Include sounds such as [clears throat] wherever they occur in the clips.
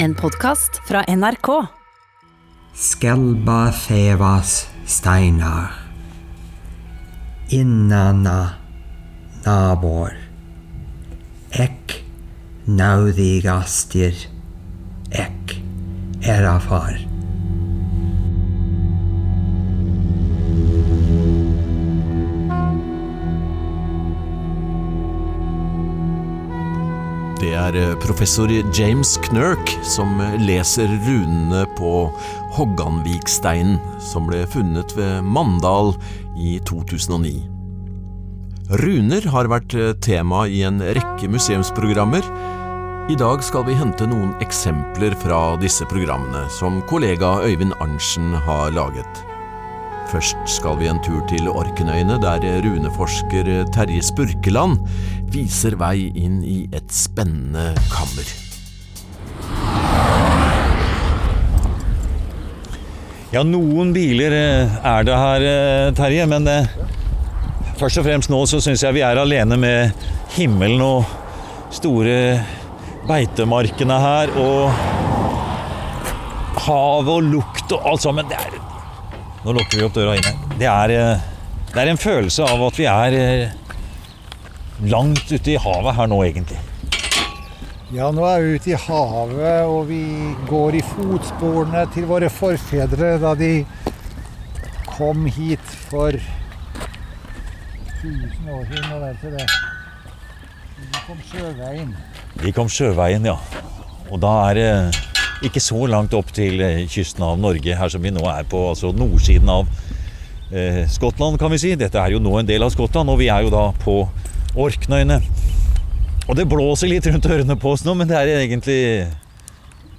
En podkast fra NRK. Skelba fevas steinar Innanna nabor Ek naudigastir. Ek erafar Det er eh, professor James Knirk som eh, leser runene på Hogganviksteinen, som ble funnet ved Mandal i 2009. Runer har vært eh, tema i en rekke museumsprogrammer. I dag skal vi hente noen eksempler fra disse programmene, som kollega Øyvind Arntzen har laget. Først skal vi en tur til Orknøyene, der runeforsker Terje Spurkeland viser vei inn i et spennende kammer. Ja, noen biler eh, er det her, eh, Terje, men eh, først og fremst nå så syns jeg vi er alene med himmelen og store beitemarkene her, og havet og lukt og alt sammen. Det er Nå lukker vi opp døra inn her. Det er, det er en følelse av at vi er langt ute i havet her nå, egentlig. Ja, nå er vi ute i havet, og vi går i fotsporene til våre forfedre da de kom hit for 1000 år siden og til det. De kom sjøveien. De kom sjøveien, ja. Og da er det ikke så langt opp til eh, kysten av Norge, her som vi nå er på, altså nordsiden av eh, Skottland, kan vi si. Dette er jo nå en del av Skottland, og vi er jo da på Orknøyene. Og det blåser litt rundt ørene på oss nå, men det er egentlig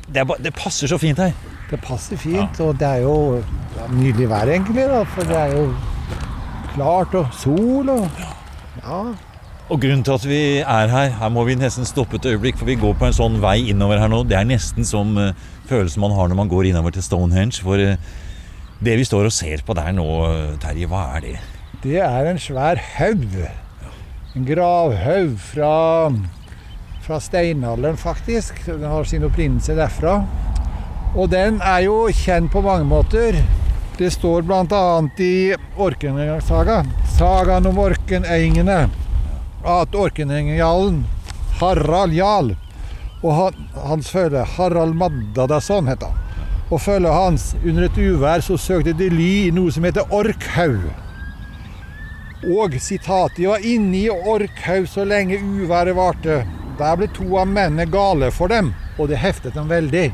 Det, er ba, det passer så fint her. Det passer fint, og det er jo ja, nydelig vær egentlig, da, for det er jo klart og sol og Ja. Og grunnen til at vi er her, her må vi nesten stoppe et øyeblikk, for vi går på en sånn vei innover her nå. Det er nesten som uh, følelsen man har når man går innover til Stonehenge. For uh, det vi står og ser på der nå, Terje, hva er det? Det er en svær haug. En gravhaug fra, fra steinalderen, faktisk. Den har sin opprinnelse derfra. Og den er jo kjent på mange måter. Det står bl.a. i Orkensaga, sagaen om Orkenengene, at Orkenengjalen Harald Jarl og han, hans følge Harald Maddadason het han. Og følget hans under et uvær så søkte de ly i noe som heter Orkhaug. Og sitat De var inne i Orkhaug så lenge uværet varte. Der ble to av mennene gale for dem, og det heftet dem veldig.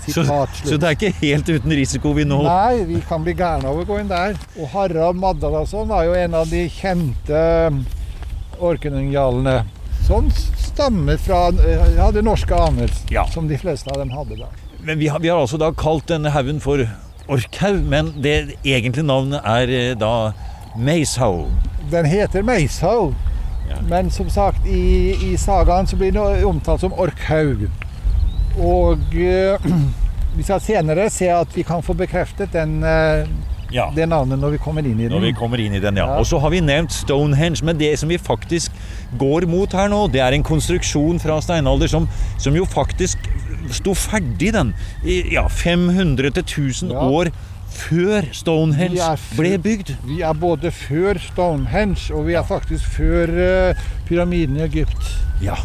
Så, så, det er ikke helt uten risiko vi nå Nei, vi kan bli gærne av å gå inn der. Og Harald Maddalason var jo en av de kjente orkenungjalene. Som stammer fra ja, det norske aner, ja. som de fleste av dem hadde da. Men vi har, vi har altså da kalt denne haugen for Orkhaug, men det egentlige navnet er da Meishaug. Den heter Meishaug, ja. men som sagt, i, i sagaen så blir den omtalt som Orkhaug. Og øh, [clears throat] vi skal senere se at vi kan få bekreftet den øh, ja. det navnet når vi kommer inn i den. Når vi kommer inn i den, ja. ja. Og så har vi nevnt Stonehenge, men det som vi faktisk går mot her nå, det er en konstruksjon fra steinalder som, som jo faktisk sto ferdig, den, i ja, 500 1000 ja. år før Stonehenge ble bygd. Vi er både før Stonehenge, og vi er faktisk før uh, pyramiden i Egypt. Ja.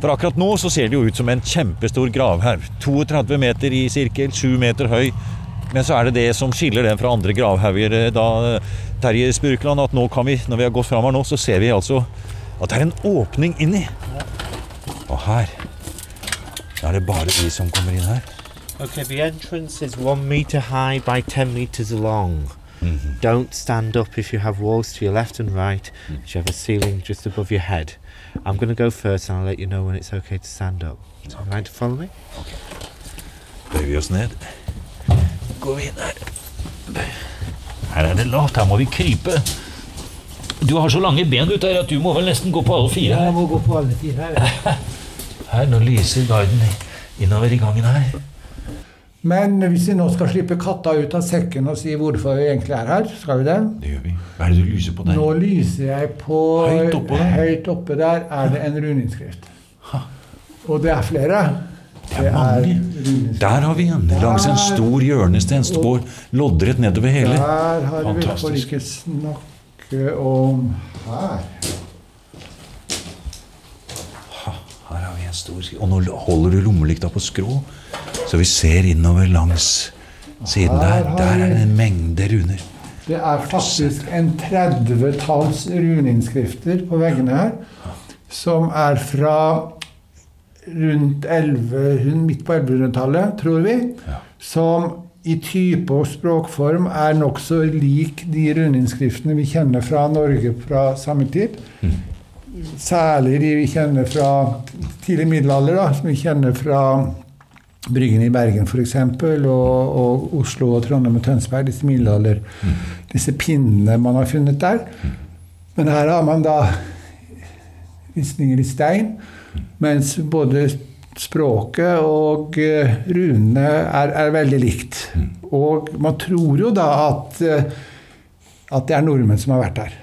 For akkurat nå så ser det jo ut som en kjempestor gravhaug. 32 meter i sirkel, 7 meter høy. Men så er det det som skiller den fra andre gravhauger, da, Terje Spurkeland, at nå kan vi, når vi har gått fram her nå, så ser vi altså at det er en åpning inni. Og her er det bare vi som kommer inn her. Okay, the entrance is one meter high by ten meters long. Mm -hmm. Don't stand up if you have walls to your left and right. Mm. You have a ceiling just above your head. I'm going to go first and I'll let you know when it's okay to stand up. So, you mind to follow me? Okay. Bøyer vi oss ned. Går vi inn her. Her er det lavt, her må vi krype. Du har så lange ben ut der at du må vel nesten gå på alle fire Ja, Jeg må gå på alle fire her. [laughs] Her, nå lyser guiden innover i gangen her. Men hvis vi nå skal slippe katta ut av sekken og si hvorfor vi egentlig er her, skal vi det? Det gjør vi. Hva er det du lyser på der? Nå lyser jeg på Høyt oppe der, høyt oppe der er det en runeinnskrift. Og det er flere. Det er mange. Der har vi en. Langs en stor hjørnesten. går loddrett nedover hele. Der har vi for ikke snakke om her. Her har vi en stor Og nå holder du lommelykta på skrå, så vi ser innover langs siden der. Der er det en mengde runer. Det er faktisk en 30-talls runeinnskrifter på veggene her, som er fra rundt 11, midt på 1100-tallet, tror vi. Som i type og språkform er nokså lik de rundinnskriftene vi kjenner fra Norge fra samme tid. Særlig de vi kjenner fra tidlig middelalder, da, som vi kjenner fra Bryggen i Bergen f.eks., og, og Oslo og Trondheim og Tønsberg. Disse middelalder, disse pinnene man har funnet der. Men her har man da visninger i stein, mens både språket og eh, runene er, er veldig likt. Og man tror jo da at, eh, at det er nordmenn som har vært der.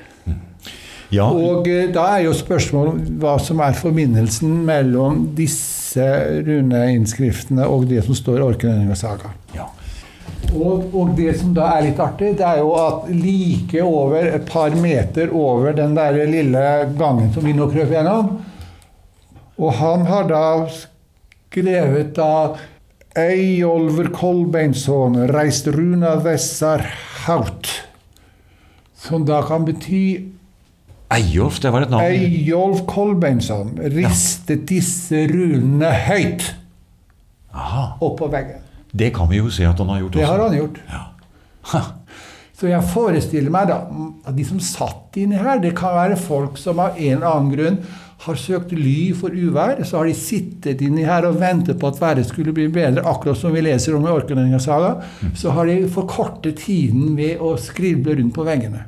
Ja, Og eh, da er jo spørsmålet hva som er forbindelsen mellom disse runeinnskriftene og det som står i Orknøyninga saga. ja. Og, og det som da er litt artig, det er jo at like over et par meter over den der lille gangen som vi nå krøp gjennom Og han har da skrevet av Eyolver Kolbeinsson reist runa vessar haut. Som da kan bety Eyolf, det var et navn. Eyolf Kolbeinsson ristet disse runene høyt Aha. Oppå veggen. Det kan vi jo se at han har gjort også. Det har han gjort. Ja. Så jeg forestiller meg da at de som satt inni her, det kan være folk som av en eller annen grunn har søkt ly for uvær. Så har de sittet inni her og ventet på at været skulle bli bedre, akkurat som vi leser om i Orknøyninga saga. Så har de forkortet tiden ved å skrible rundt på veggene.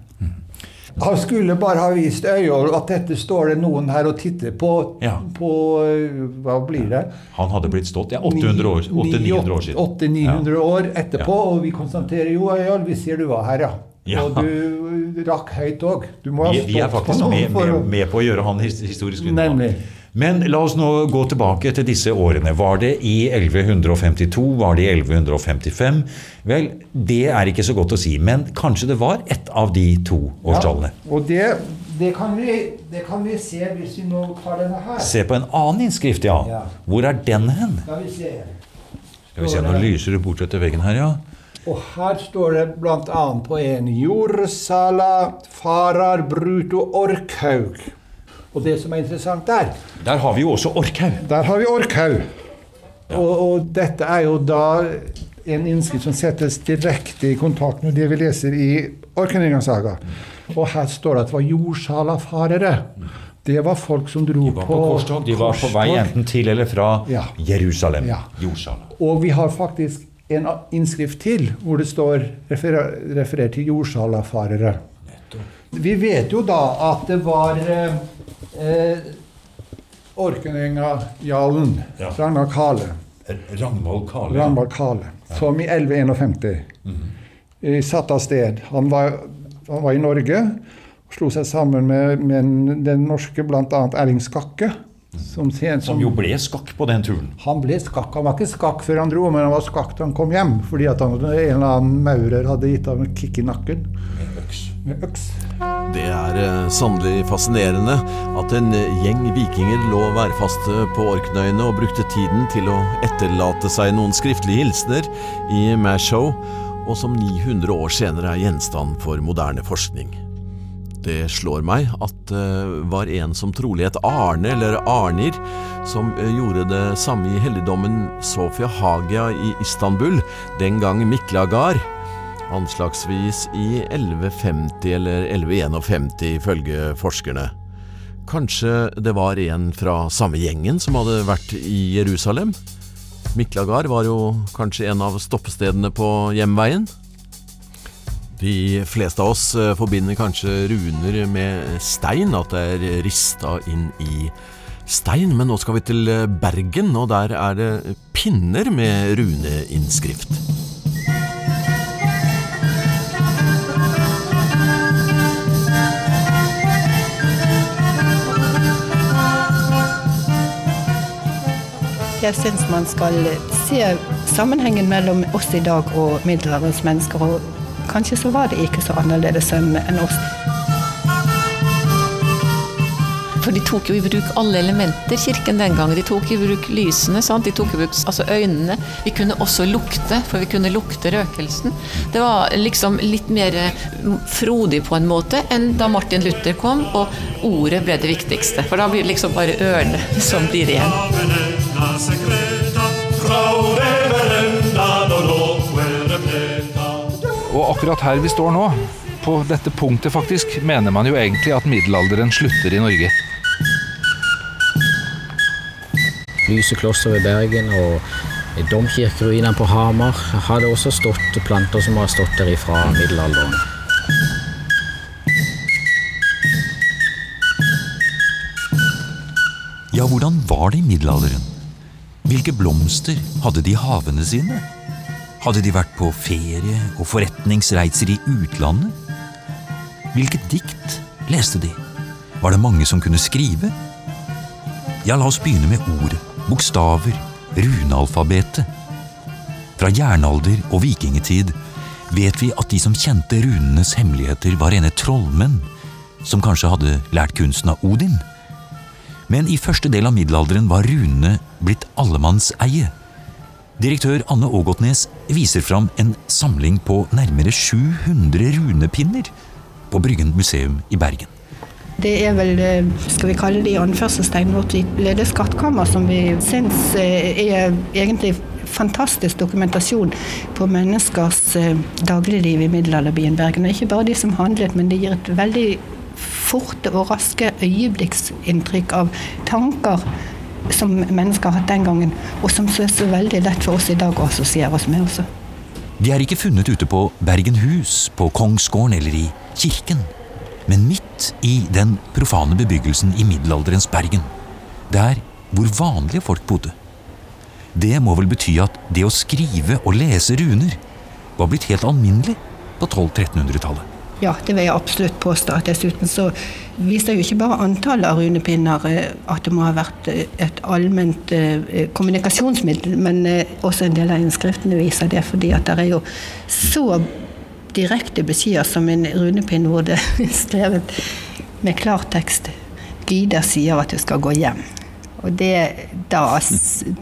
Han skulle bare ha vist Øyolf at dette står det noen her og titter på. Ja. På øh, Hva blir det? Han hadde blitt stått ja, 800 år, 800-900 år siden. 800-900 år etterpå, Ja. og vi konstaterer jo Øyolf, vi ser du var her, ja. Ja. Og du rakk høyt òg. Du må ha Vi, vi er på faktisk med, med, med på å gjøre han historisk. Nemlig. Men la oss nå gå tilbake til disse årene. Var det i 1152? Var det i 1155? Vel, det er ikke så godt å si, men kanskje det var ett av de to årstallene. Ja, og det, det, kan vi, det kan vi se hvis vi nå tar denne her. Se på en annen innskrift, ja. Ja. Hvor er den hen? Skal vi se. Skal vi se, Nå lyser det bort etter veggen her, ja. Og her står det bl.a. på en jordsala farar bruto orkhaug. Og det som er interessant der, Der har vi jo også Orkhaug. Der har vi Orkhaug. Og, og dette er jo da en innskrift som settes direkte i kontakt med det vi leser i Orkeningasaga. Og her står det at det var jordsalafarere. Det var folk som dro De var på korstog. De var på vei enten til eller fra Ja. Jerusalem. Ja. Jordsala. Og vi har faktisk en innskrift til hvor det står referer, referert til jordsalafarere. Vi vet jo da at det var eh, Orkenenga-jarlen Ja. Ragnar Kale. Ragnvald Kale. Ragnvald Kale, som i 1151 eh, satt av sted. Han var, han var i Norge og slo seg sammen med, med den norske bl.a. Erling Skakke. Som, sen- Som jo ble skakk på den turen. Han ble skakk. Han var ikke skakk før han dro, men han var skakk da han kom hjem. Fordi at han, en eller annen maurer hadde gitt ham en kick i nakken med øks. Det er eh, sannelig fascinerende at en eh, gjeng vikinger lå værfaste på Orknøyene og brukte tiden til å etterlate seg noen skriftlige hilsener i Mashow, og som 900 år senere er gjenstand for moderne forskning. Det slår meg at det var en som trolig het Arne, eller Arnir, som eh, gjorde det samme i helligdommen Sofia Hagia i Istanbul, den gang Miklagar, anslagsvis i 1150 eller 1151 ifølge forskerne. Kanskje det var en fra samme gjengen som hadde vært i Jerusalem? Miklagar var jo kanskje en av stoppestedene på hjemveien? De fleste av oss eh, forbinder kanskje runer med stein, at det er rista inn i stein, men nå skal vi til eh, Bergen, og der er det pinner med runeinnskrift. Jeg syns man skal se sammenhengen mellom oss i dag og middelalderens mennesker. Og kanskje så var det ikke så annerledes enn oss. For de tok jo i bruk alle elementer, kirken den gangen. De tok i bruk lysene, sant? de tok i bruk altså øynene. Vi kunne også lukte, for vi kunne lukte røkelsen. Det var liksom litt mer frodig på en måte enn da Martin Luther kom og ordet ble det viktigste. For da blir det liksom bare ørene som blir igjen. Og akkurat her vi står nå, på dette punktet faktisk, mener man jo egentlig at middelalderen slutter i Norge. Lyse kloster ved Bergen og domkirkeruinene på Hamar har det også stått planter som har stått der ifra middelalderen. Ja, hvordan var det i middelalderen? Hvilke blomster hadde de i havene sine? Hadde de vært på ferie og forretningsreiser i utlandet? Hvilket dikt leste de? Var det mange som kunne skrive? Ja, la oss begynne med ordet, bokstaver, runealfabetet. Fra jernalder og vikingtid vet vi at de som kjente runenes hemmeligheter, var rene trollmenn, som kanskje hadde lært kunsten av Odin. Men i første del av middelalderen var runene blitt allemannseie. Direktør Anne Ågotnes viser fram en samling på nærmere 700 runepinner på Bryggen museum i Bergen. Det er vel, skal vi kalle det i anførselstegn, vårt lille skattkammer, som vi syns er egentlig fantastisk dokumentasjon på menneskers dagligliv i middelalderbyen Bergen. Og ikke bare de som handlet, men det gir et veldig forte og raske øyeblikksinntrykk av tanker som mennesker har hatt den gangen, og som er så veldig lett for oss i dag å assosiere oss med også. De er ikke funnet ute på Bergenhus, på Kongsgården eller i kirken, men midt i den profane bebyggelsen i middelalderens Bergen. Der hvor vanlige folk bodde. Det må vel bety at det å skrive og lese runer var blitt helt alminnelig på 1200-1300-tallet. Ja, det vil jeg absolutt påstå. Dessuten så viser jo ikke bare antallet av runepinner at det må ha vært et allment kommunikasjonsmiddel, men også en del av innskriftene viser det, fordi at det er jo så direkte beskjeder som en runepinn hvor det [laughs] er skrevet med klartekst. Gida sier at du skal gå hjem. Og det, da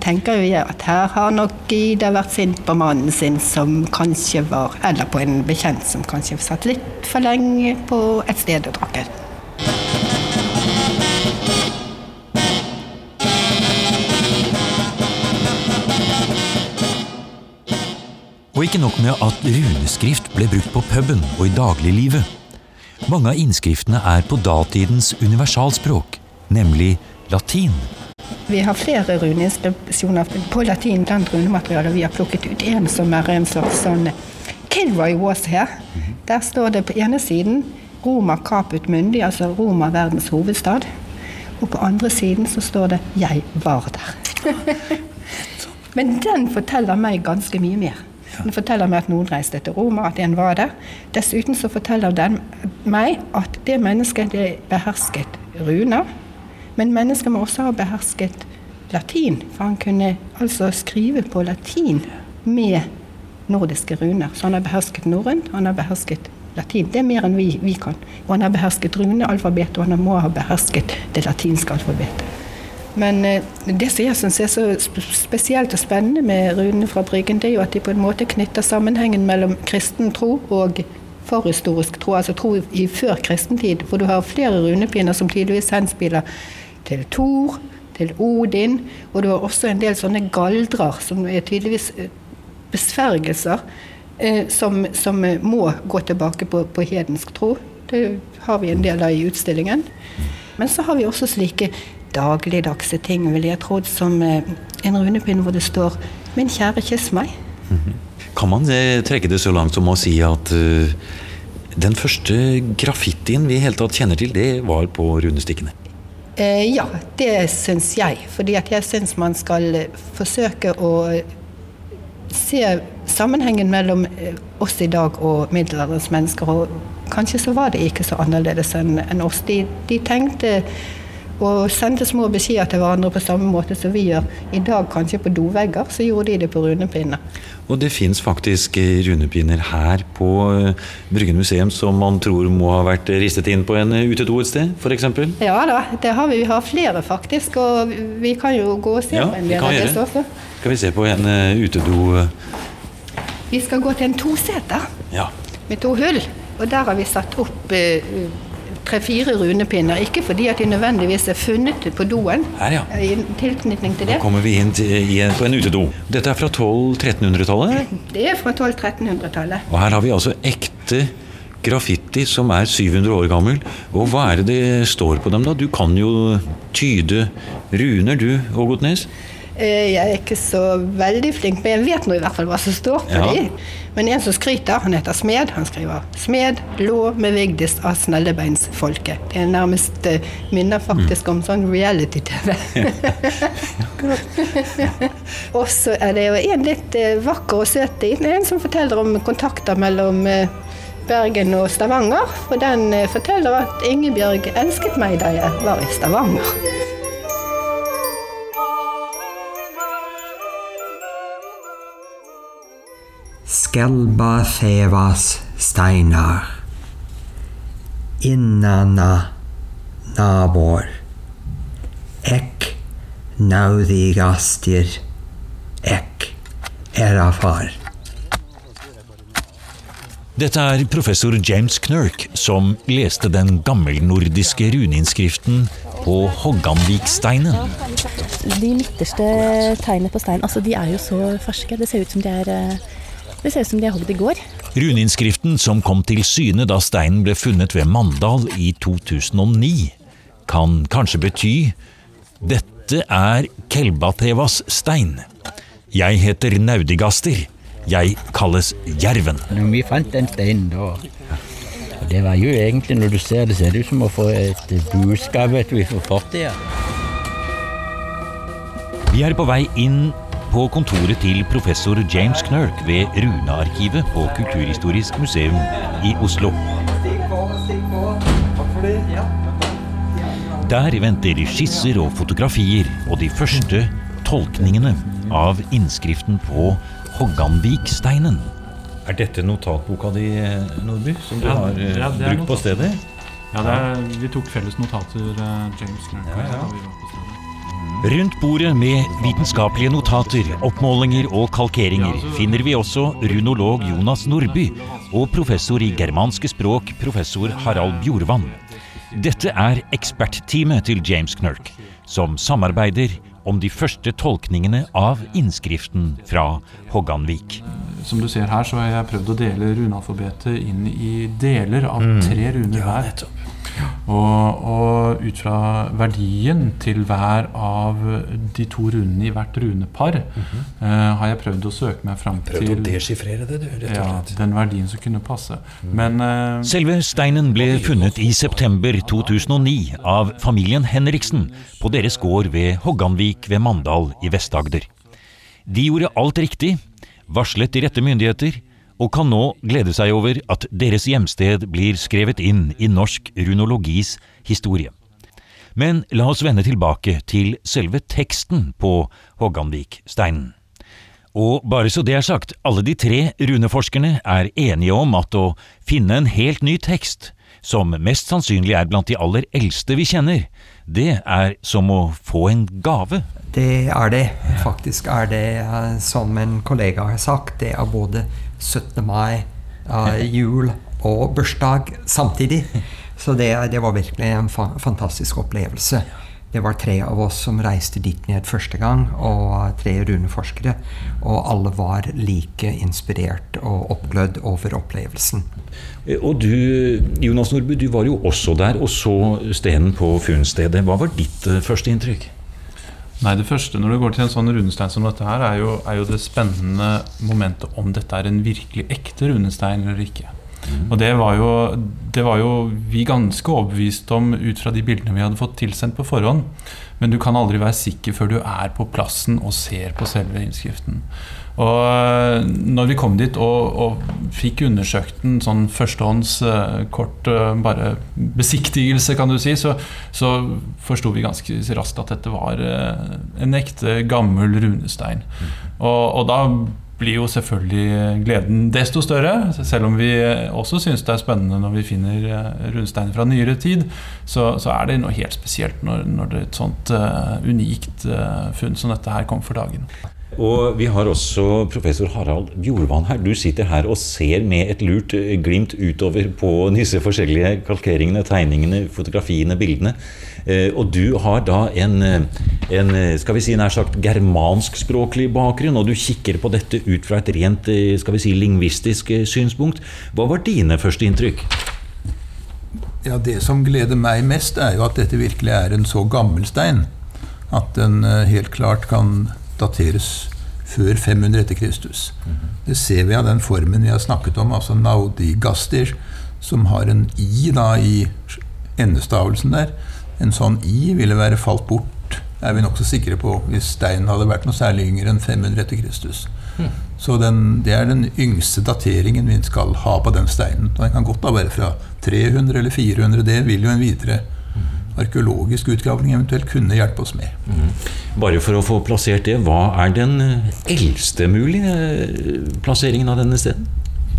tenker jo jeg at her har nok Gida vært sint på mannen sin som kanskje var Eller på en bekjent som kanskje satt litt for lenge på et sted og drakk. Og ikke nok med at runeskrift ble brukt på puben og i dagliglivet. Mange av innskriftene er på datidens universalspråk, nemlig latin. Vi har flere runeinskripsjoner på latin blant runematerialet. Vi har plukket ut en som er en slags sånn Kilroy was here. Der står det på ene siden Roma caput mundi, altså Roma verdens hovedstad. Og på andre siden så står det 'Jeg var der'. [laughs] Men den forteller meg ganske mye mer. Den forteller meg at noen reiste til Roma, at en var der. Dessuten så forteller den meg at det mennesket det behersket runer. Men mennesket må også ha behersket latin, for han kunne altså skrive på latin med nordiske runer. Så han har behersket norrønt, han har behersket latin. Det er mer enn vi, vi kan. Og han har behersket runealfabetet, og han må ha behersket det latinske alfabetet. Men det som jeg syns er så spesielt og spennende med runene fra Bryggen, det er jo at de på en måte knytter sammenhengen mellom kristen tro og forhistorisk tro, altså tro i før kristentid. For du har flere runepinner som tydeligvis henspiller til Thor, til Odin, og du har også en del sånne galdrer som er tydeligvis besvergelser som, som må gå tilbake på, på hedensk tro. Det har vi en del av i utstillingen. Men så har vi også slike dagligdagse ting, vil jeg tro, som en runepinn hvor det står 'Min kjære, kyss meg'. Kan man trekke det så langt som å si at uh, den første graffitien vi i hele tatt kjenner til, det var på runestikkene? Eh, ja, det syns jeg. Fordi at jeg syns man skal forsøke å se sammenhengen mellom oss i dag og middelalderens mennesker. Og kanskje så var det ikke så annerledes enn oss. De, de tenkte og sendte små beskjeder til hverandre på samme måte som vi gjør i dag, kanskje på dovegger, så gjorde de det på runepinner. Og det fins faktisk runepinner her på eh, Bryggen museum som man tror må ha vært ristet inn på en eh, utedo et sted, f.eks.? Ja da, det har vi. Vi har flere faktisk, og vi kan jo gå og se Ja, på en del av disse også. Skal vi se på en eh, utedo Vi skal gå til en toseter Ja. med to hull, og der har vi satt opp tre-fire runepinner. Ikke fordi at de nødvendigvis er funnet på doen, Her, ja. i tilknytning til Nå det. kommer vi inn til, i, på en utedo. Dette er fra 1200-1300-tallet. Det er fra 1200-1300-tallet. Og her har vi altså ekte graffiti som er 700 år gammel. Og hva er det det står på dem, da? Du kan jo tyde runer, du, Ågotnes? Eh, Jeg er ikke så veldig flink, men jeg vet nå i hvert fall hva som står på Ja. de. Men en som skryter, han heter Smed. Han skriver 'Smed lå med Vigdis av snellebeinsfolket'. Det er nærmest eh, minner faktisk om sånn reality-TV. [laughs] og så er det jo en litt eh, vakker og søt en, som forteller om kontakter mellom Bergen og Stavanger. Og den forteller at Ingebjørg elsket meg da jeg var i Stavanger. Skelba þevas steinar. Innanna nabor. Ek naudigastir Ek erafar. Dette er professor James Knirk som leste den gammelnordiske runeinnskriften på Hogganviksteinen. De midterste tegnene på steinen, altså de er jo så ferske. Det ser ut som de er, eh, det ser ut som de har hogd i går. Runeinnskriften som kom til syne da steinen ble funnet ved Mandal i 2009, kan kanskje bety dette er Kelbatevas stein. Jeg heter Naudigaster. Jeg kalles Jerven. Når vi fant den steinen da Det var jo egentlig, når du ser det, ser det ut som å få et budskap vet du, fra fortida. Vi er på vei inn på kontoret til professor James Knirk ved Runearkivet på Kulturhistorisk museum i Oslo. Der venter skisser og fotografier og de første tolkningene av innskriften på Hogganviksteinen. Er dette notatboka di, Nordby, som du har eh, ja, brukt på stedet? Ja, det er, vi tok felles notater, eh, James Clark, og jeg, da vi var på stedet. Rundt bordet med vitenskapelige notater, oppmålinger og kalkeringer finner vi også runolog Jonas Nordby og professor i germanske språk, professor Harald Bjorvann. Dette er ekspertteamet til James Knirk, som samarbeider om de første tolkningene av innskriften fra Hogganvik. Som du ser her, så har jeg prøvd å dele runealfabetet inn i deler av Mm. tre runer hver. Og, og ut fra verdien til hver av de to runene i hvert runepar, uh, har jeg prøvd å søke meg fram til. Prøvd å deschiffrere det, du, rett og Ja, den verdien som kunne passe. Men uh, Selve steinen ble funnet i september 2009 av familien Henriksen på deres gård ved Hogganvik ved Mandal i Vest-Agder. De gjorde alt riktig, varslet de rette myndigheter, og kan nå glede seg over at deres hjemsted blir skrevet inn i norsk runologis historie. Men la oss vende tilbake til selve teksten på Hogganviksteinen. Og bare så det er sagt, alle de tre runeforskerne er enige om at å finne en helt ny tekst, som mest sannsynlig er blant de aller eldste vi kjenner, det er som å få en gave. Det er det. Faktisk er det, eh, som en kollega har sagt, det er både 17. mai, eh, jul og bursdag samtidig. [laughs] Så det, det var virkelig en fa fantastisk opplevelse. Det var tre av oss som reiste dit ned første gang, og tre runeforskere. Og alle var like inspirert og oppglødd over opplevelsen. Og du, Jonas Nordby, du var jo også der og så steinen på funnstedet. Hva var ditt eh, første inntrykk? Nei, Det første når det går til en sånn runestein som dette her, er jo, er jo det spennende momentet om dette er en virkelig ekte runestein eller ikke. Og det var, jo, det var jo vi ganske overbevist om ut fra de bildene vi hadde fått tilsendt på forhånd. Men du kan aldri være sikker før du er på plassen og ser på selve innskriften. Og eh, når vi kom dit og, og fikk undersøkt den sånn førstehånds eh, kort eh, bare besiktigelse, kan du si, så, så forsto vi ganske raskt at dette var en ekte, gammel runestein. Og, og da blir jo selvfølgelig gleden desto større. Selv om vi også syns det er spennende når vi finner rundsteiner fra nyere tid, så, så er det noe helt spesielt når, når det er et sånt uh, unikt uh, funn som dette her kom for dagen. Og vi har også professor Harald Bjorvann her. Du sitter her og ser med et lurt glimt utover på disse forskjellige kalkeringene, tegningene, fotografiene, bildene. Og du har da en, en skal vi si nær sagt germanskspråklig bakgrunn, og du kikker på dette ut fra et rent skal vi si, lingvistisk synspunkt. Hva var dine første inntrykk? Ja, Det som gleder meg mest, er jo at dette virkelig er en så gammel stein at den helt klart kan dateres før 500 etter Kristus. Det ser vi av den formen vi har snakket om, altså naudigaster, som har en i da i endestavelsen der. En sånn i ville være falt bort, er vi nokså sikre på, hvis steinen hadde vært noe særlig yngre enn 500 etter Kristus. Så den, det er den yngste dateringen vi skal ha på den steinen. Den kan godt da være fra 300 eller 400. Det vil jo en videre arkeologisk utgravning eventuelt kunne hjelpe oss med. Mm. Bare for å få plassert det, hva er den eldste mulige plasseringen av denne steden?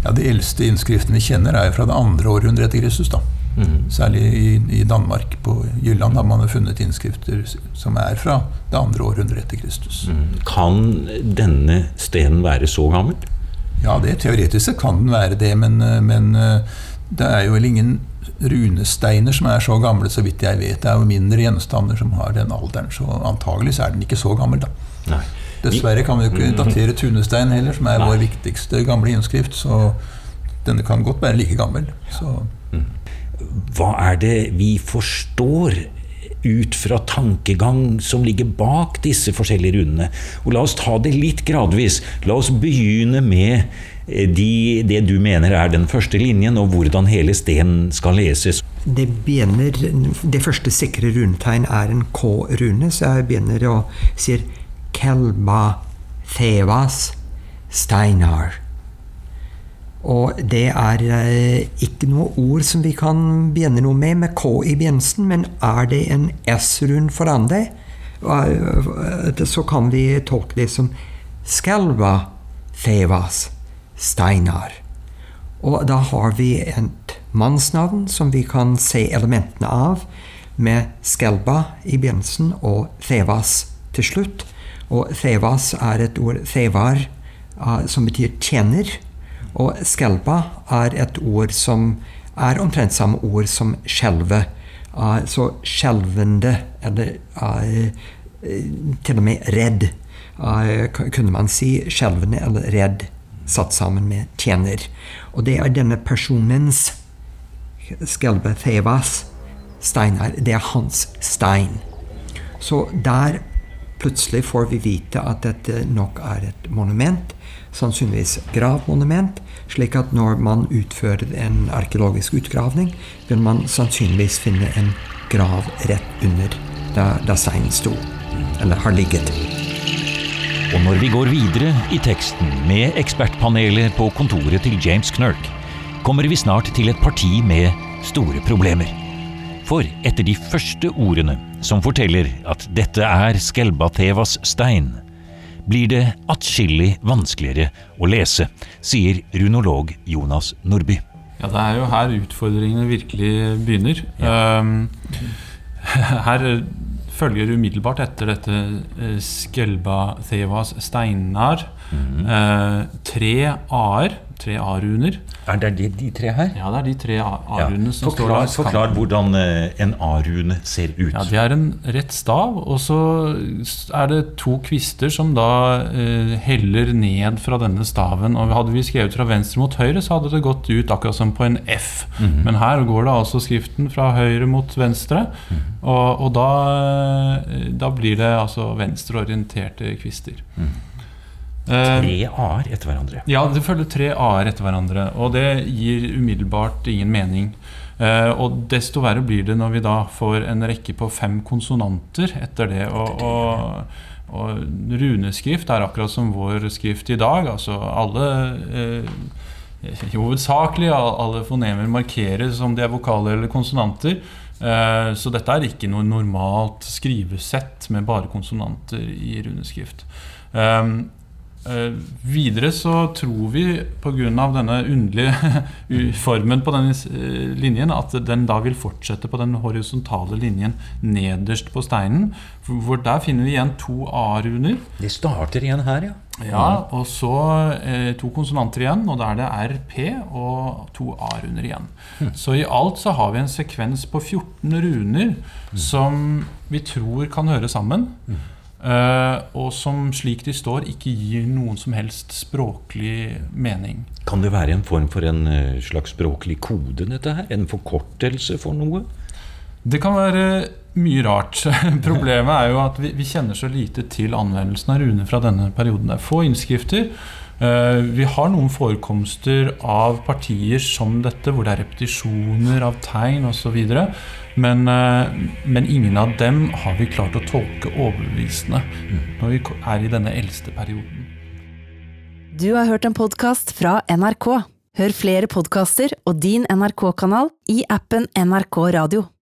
Ja, De eldste innskriftene vi kjenner, er fra det andre århundret etter Kristus. da. Mm. Særlig i, i, Danmark, på Jylland, har man funnet innskrifter som er fra det andre århundret etter Kristus. Mm. Kan denne stenen være så gammel? Ja, det teoretisk kan den være det, men, men det er jo vel ingen runesteiner som er så gamle, så vidt jeg vet. Det er jo mindre gjenstander som har den alderen, så antagelig så er den ikke så gammel, da. Nei. Dessverre kan vi jo ikke datere tunestein heller, som er Nei. vår viktigste gamle innskrift. Så denne kan godt være like gammel. Så. Hva er det vi forstår ut fra tankegang som ligger bak disse forskjellige runene? Og la oss ta det litt gradvis. La oss begynne med de, det du mener er den første linjen, og hvordan hele stenen skal leses. Det, begynner, det første sikre runetegn er en K-rune, så jeg begynner å sier Kelba Thevas Steinar. Og det er eh, ikke noe ord som vi kan begynne noe med med K i begynnelsen, men er det en S-rund foran det, eh, så kan vi tolke det som Skelva Thevas. Steinar. Og da har vi et mannsnavn som vi kan se elementene av, med Skelba i begynnelsen og Thevas til slutt. Og Thevas er et ord Thevar uh, som betyr tjener. Og Skelba er et ord som er omtrent samme ord som skjelve. Uh, så skjelvende, eller uh, til og med redd, kunne man si. Skjelvende eller redd satt sammen med tjener. Og det er denne personens Skelbe Thevas Steinar. Det er hans stein. Så der plutselig får vi vite at dette nok er et monument. Sannsynligvis gravmonument. Slik at når man utfører en arkeologisk utgravning, vil man sannsynligvis finne en grav rett under der, der steinen sto, eller har ligget. Og når vi går videre i teksten med ekspertpanelet på kontoret til James Knirk, kommer vi snart til et parti med store problemer. For etter de første ordene, som forteller at dette er Skelbathevas stein, blir det atskillig vanskeligere å lese, sier runolog Jonas Nordby. Ja, Det er jo her utfordringene virkelig begynner. Ja. Um, [laughs] her følger umiddelbart etter dette eh, Skelba Thevas Steinar. Mm. Eh, tre a-er tre A-runer. Er det de, de, tre her? Ja, det er de tre A-runene ja. som forklar, står der. Forklar hvordan eh, en A-rune ser ut. Ja, Det er en rett stav, og så er det to kvister som da eh, heller ned fra denne staven. Og Hadde vi skrevet fra venstre mot høyre, så hadde det gått ut akkurat som på en F. Mm -hmm. Men her går det altså skriften fra høyre mot venstre, mm -hmm. og, og da, eh, da, blir det altså venstreorienterte kvister. Mm. Tre a-er etter hverandre? Ja, det følger tre a-er etter hverandre. Og det gir umiddelbart ingen mening. Uh, og desto verre blir det når vi da får en rekke på fem konsonanter etter det. Og, og, og runeskrift er akkurat som vår skrift i dag. Altså alle uh, Hovedsakelig alle fonemer markeres om de er vokaler eller konsonanter. Uh, så dette er ikke noe normalt skrivesett med bare konsonanter i runeskrift. Uh, videre så tror vi pga. denne underlige [laughs] formen på denne uh, linjen at den da vil fortsette på den horisontale linjen nederst på steinen. Hvor der finner vi igjen to A-runer. De starter igjen her, ja. Ja, Og så eh, to konsonanter igjen, og da er det RP og to A-runer igjen. Mm. Så i alt så har vi en sekvens på 14 runer mm. som vi tror kan høre sammen. Mm. Uh, og som slik de står, ikke gir noen som helst språklig mening. Kan det være en form for en uh, slags språklig kode, dette her? En forkortelse for noe? Det kan være mye rart. [laughs] Problemet er jo at vi, vi, kjenner så lite til anvendelsen av runer fra denne perioden. Det er få innskrifter. Uh, vi har noen forekomster av partier som dette, hvor det er repetisjoner av tegn osv. Men, eh, men, ingen av dem har vi klart å tolke overbevisende når vi er i denne eldste perioden. Du har hørt en podkast fra NRK. Hør flere podkaster og din NRK-kanal i appen NRK Radio.